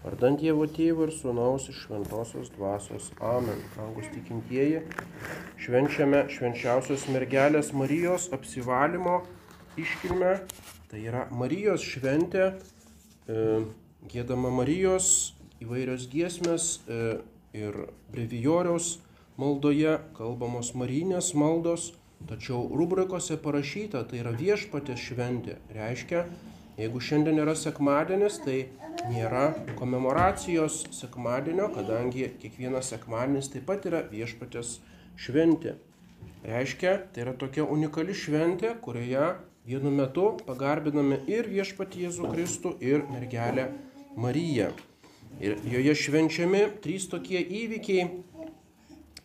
Vardant Dievo Tėvo ir Sūnaus iš Šventosios Dvasios. Amen. Rangus tikintieji, švenčiame švenčiausios mergelės Marijos apsivalymo iškilmę. Tai yra Marijos šventė, e, gėdama Marijos įvairios giesmės e, ir brevijoriaus maldoje kalbamos marinės maldos, tačiau rubrikose parašyta, tai yra viešpatės šventė. Reiškia, jeigu šiandien yra sekmadienis, tai nėra komemoracijos sekmadienio, kadangi kiekvienas sekmadienis taip pat yra viešpatės šventė. Reiškia, tai yra tokia unikali šventė, kurioje vienu metu pagarbiname ir viešpatį Jėzų Kristų, ir mergelę Mariją. Ir joje švenčiami trys tokie įvykiai.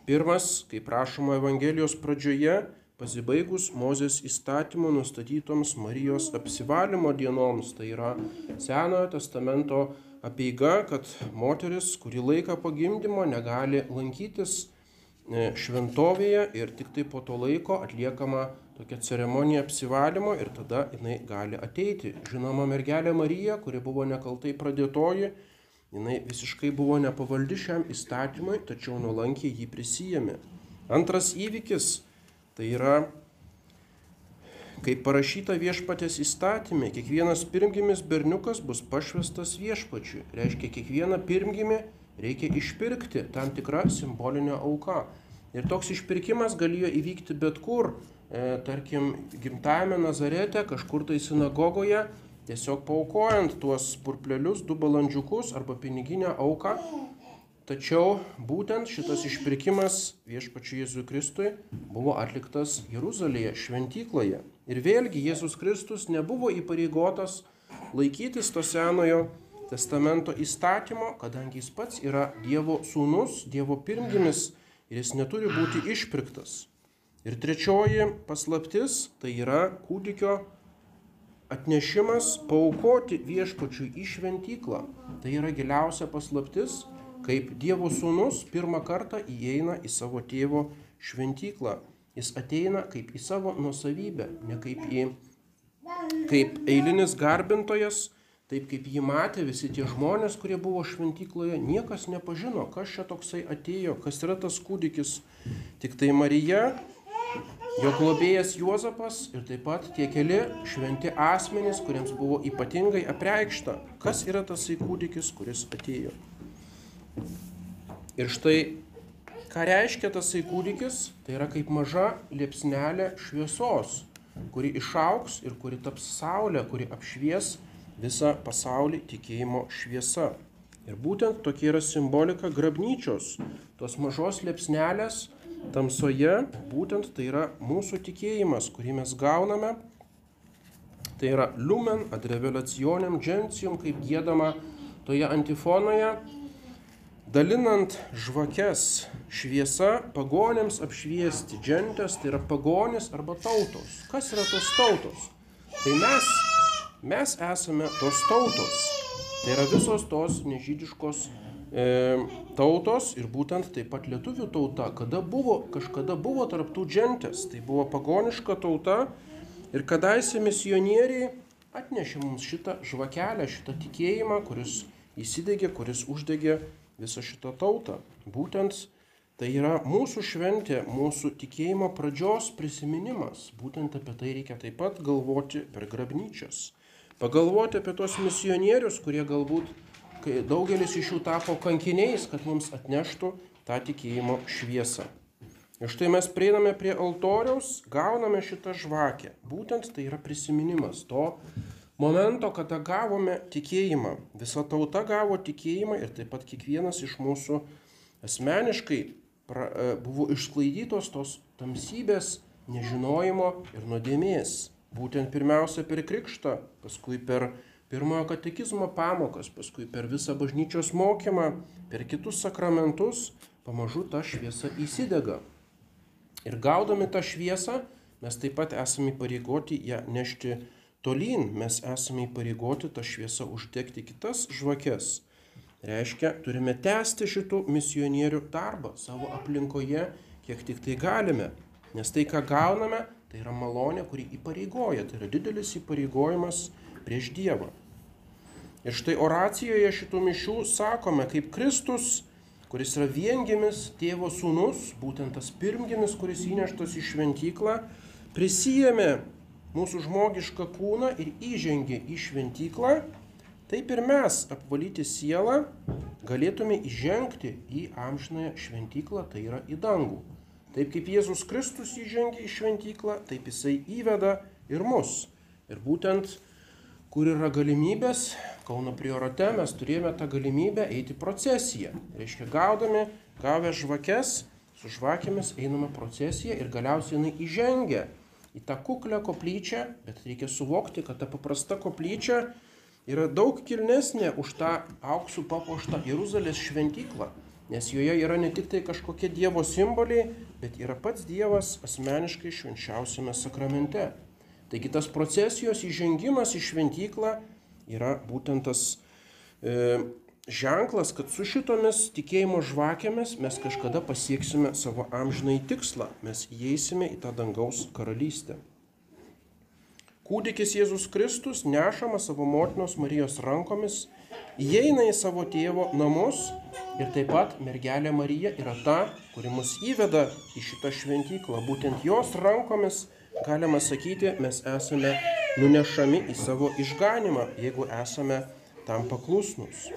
Pirmas, kaip rašoma Evangelijos pradžioje, pasibaigus Mozės įstatymo nustatytoms Marijos apsivalymo dienoms. Tai yra Senojo testamento apieiga, kad moteris kurį laiką po gimdymo negali lankytis e, šventovėje ir tik tai po to laiko atliekama tokia ceremonija apsivalymo ir tada jinai gali ateiti. Žinoma, mergelė Marija, kuri buvo nekaltai pradėtoji, jinai visiškai buvo nepavaldi šiam įstatymui, tačiau nuolankiai jį prisijėmė. Antras įvykis Tai yra, kaip parašyta viešpatės įstatymė, kiekvienas pirmgimis berniukas bus pašvestas viešpačiui. Reiškia, kiekvieną pirmgimį reikia išpirkti tam tikrą simbolinę auką. Ir toks išpirkimas galėjo įvykti bet kur, e, tarkim, gimtajame Nazarete, kažkur tai sinagogoje, tiesiog paukojant tuos purplelius, du balandžiukus arba piniginę auką Tačiau būtent šitas išpirkimas viešpačiu Jėzui Kristui buvo atliktas Jeruzalėje, šventykloje. Ir vėlgi Jėzus Kristus nebuvo įpareigotas laikytis to senojo testamento įstatymo, kadangi jis pats yra Dievo sūnus, Dievo pirmgimis ir jis neturi būti išpirktas. Ir trečioji paslaptis tai yra kūdikio atnešimas paukoti viešpačiui į šventyklą. Tai yra giliausia paslaptis kaip Dievo sūnus pirmą kartą įeina į savo tėvo šventyklą. Jis ateina kaip į savo nusavybę, ne kaip į kaip eilinis garbintojas, taip kaip jį matė visi tie žmonės, kurie buvo šventykloje, niekas nepažino, kas čia toksai atėjo, kas yra tas kūdikis. Tik tai Marija, jo globėjas Juozapas ir taip pat tie keli šventi asmenys, kuriems buvo ypatingai apreikšta, kas yra tasai kūdikis, kuris atėjo. Ir štai, ką reiškia tasai kūdikis, tai yra kaip maža liepsnelė šviesos, kuri išauks ir kuri taps saulė, kuri apšvies visą pasaulį tikėjimo šviesa. Ir būtent tokia yra simbolika grabnyčios, tos mažos liepsnelės tamsoje, būtent tai yra mūsų tikėjimas, kurį mes gauname. Tai yra lumen ad revelacionem gentium, kaip gėdama toje antifonoje, dalinant žvakes šviesa pagonėms apšviesti džentės, tai yra pagonės arba tautos. Kas yra tos tautos? Tai mes, mes esame tos tautos. Tai yra visos tos nežydiškos e, tautos ir būtent taip pat lietuvių tauta, kada buvo, kažkada buvo tarptų džentės, tai buvo pagoniška tauta ir kadaise misionieriai atnešė mums šitą žvakelę, šitą tikėjimą, kuris įsidegė, kuris uždegė visą šitą tautą. Būtent tai yra mūsų šventė, mūsų tikėjimo pradžios prisiminimas. Būtent apie tai reikia taip pat galvoti per grabnyčias. Pagalvoti apie tos misionierius, kurie galbūt, daugelis iš jų tapo kankiniais, kad mums atneštų tą tikėjimo šviesą. Ir štai mes prieiname prie altoriaus, gauname šitą žvakę. Būtent tai yra prisiminimas to, momento, kada gavome tikėjimą. Visa tauta gavo tikėjimą ir taip pat kiekvienas iš mūsų asmeniškai pra, e, buvo išsklaidytos tos tamsybės, nežinojimo ir nuodėmės. Būtent pirmiausia per krikštą, paskui per pirmojo katekizmo pamokas, paskui per visą bažnyčios mokymą, per kitus sakramentus, pamažu ta šviesa įsidega. Ir gaudami tą šviesą, mes taip pat esame pareigoti ją nešti tolyn mes esame įpareigoti tą šviesą uždegti kitas žvakes. Reiškia, turime tęsti šitų misionierių darbą savo aplinkoje, kiek tik tai galime. Nes tai, ką gauname, tai yra malonė, kuri įpareigoja, tai yra didelis įpareigojimas prieš Dievą. Ir štai oracijoje šitų mišių sakome, kaip Kristus, kuris yra viengimis tėvo sūnus, būtent tas pirmgimis, kuris įneštas į šventyklą, prisijėmė mūsų žmogišką kūną ir įžengė į šventyklą, taip ir mes, apvalyti sielą, galėtume įžengti į amžinąją šventyklą, tai yra į dangų. Taip kaip Jėzus Kristus įžengė į šventyklą, taip jisai įveda ir mus. Ir būtent, kur yra galimybės, Kauno priorate mes turėjome tą galimybę eiti procesiją. Reiškia, gaudami, gavę žvakes, su žvakėmis einame procesiją ir galiausiai jinai įžengia į tą kuklę koplyčią, bet reikia suvokti, kad ta paprasta koplyčia yra daug kilnesnė už tą auksų papuoštą Jeruzalės šventyklą, nes joje yra ne tik tai kažkokie Dievo simboliai, bet yra pats Dievas asmeniškai švenčiausiame sakramente. Taigi tas procesijos įžengimas į šventyklą yra būtent tas e, ženklas, kad su šitomis tikėjimo žvakėmis mes kažkada pasieksime savo amžinai tikslą, mes įeisime į tą dangaus karalystę. Kūdikis Jėzus Kristus nešama savo motinos Marijos rankomis, įeina į savo tėvo namus ir taip pat mergelė Marija yra ta, kuri mus įveda į šitą šventyklą. Būtent jos rankomis, galima sakyti, mes esame nunešami į savo išganimą, jeigu esame tam paklusnus.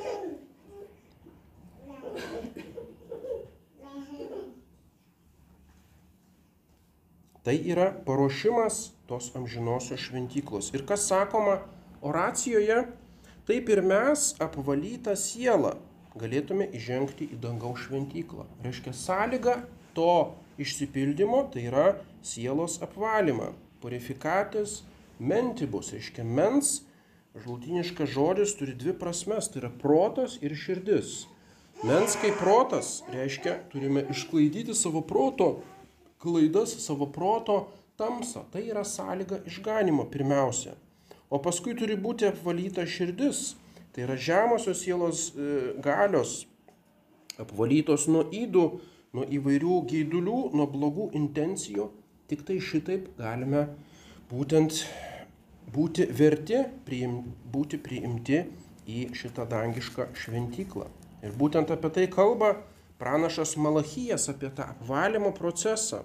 Tai yra paruošimas tos amžinosios šventyklos. Ir kas sakoma oracijoje, taip ir mes apvalytą sielą galėtume įžengti į dangaus šventyklą. Reiškia sąlyga to išsipildymo, tai yra sielos apvalymą. Purifikatis mentibus, reiškia mens, žlutiniškas žodis turi dvi prasmes, tai yra protas ir širdis. Mens kaip protas reiškia, turime išsklaidyti savo proto klaidas, savo proto tamsą. Tai yra sąlyga išganimo pirmiausia. O paskui turi būti apvalyta širdis. Tai yra žemosios sielos e, galios, apvalytos nuo įdų, nuo įvairių geidulių, nuo blogų intencijų. Tik tai šitaip galime būtent būti verti, priim, būti priimti į šitą dangišką šventyklą. Ir būtent apie tai kalba pranašas Malachijas, apie tą apvalymo procesą.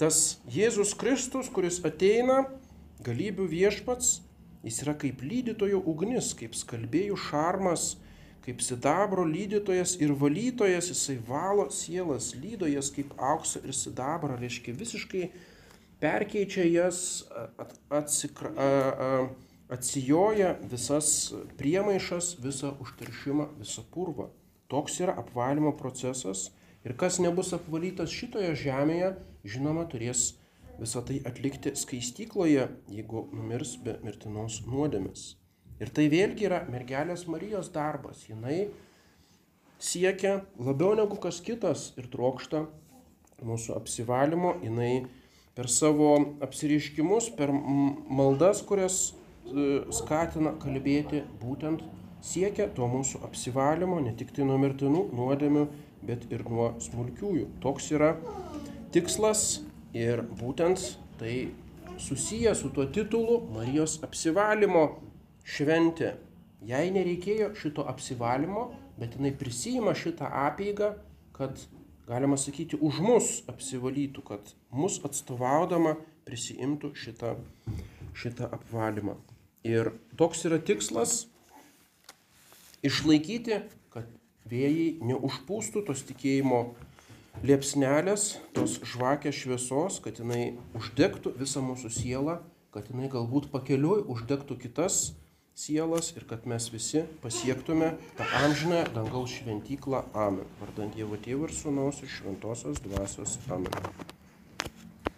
Tas Jėzus Kristus, kuris ateina, galybių viešpats, jis yra kaip lydytojo ugnis, kaip skalbėjų šarmas, kaip sidabro lydytojas ir valytojas, jisai valo sielas, lydo jas kaip auksą ir sidabrą, reiškia visiškai perkeičia jas, atsikra, atsijoja visas priemaišas, visą užteršimą, visą purvą. Toks yra apvalymo procesas ir kas nebus apvalytas šitoje žemėje, žinoma, turės visą tai atlikti skaistykloje, jeigu numirs be mirtinos nuodėmis. Ir tai vėlgi yra mergelės Marijos darbas. Jinai siekia labiau negu kas kitas ir trokšta mūsų apsivalymo, jinai per savo apsiriškimus, per maldas, kurias e, skatina kalbėti, būtent siekia to mūsų apsivalymo ne tik tai nuo mirtinų nuodėmių, bet ir nuo smulkiųjų. Toks yra tikslas ir būtent tai susiję su tuo titulu Marijos apsivalymo šventė. Jai nereikėjo šito apsivalymo, bet jinai prisijima šitą apėgą, kad galima sakyti, už mus apsivalytų, kad mus atstovaudama prisiimtų šitą, šitą apvalymą. Ir toks yra tikslas išlaikyti, kad vėjai neužpūstų tos tikėjimo liepsnelės, tos žvakės šviesos, kad jinai uždegtų visą mūsų sielą, kad jinai galbūt pakeliui uždegtų kitas sielas ir kad mes visi pasiektume tą amžiną dangaus šventyklą. Amen. Vardant Dievo Tėvų ir Sūnaus ir Šventosios Dvasios. Amen.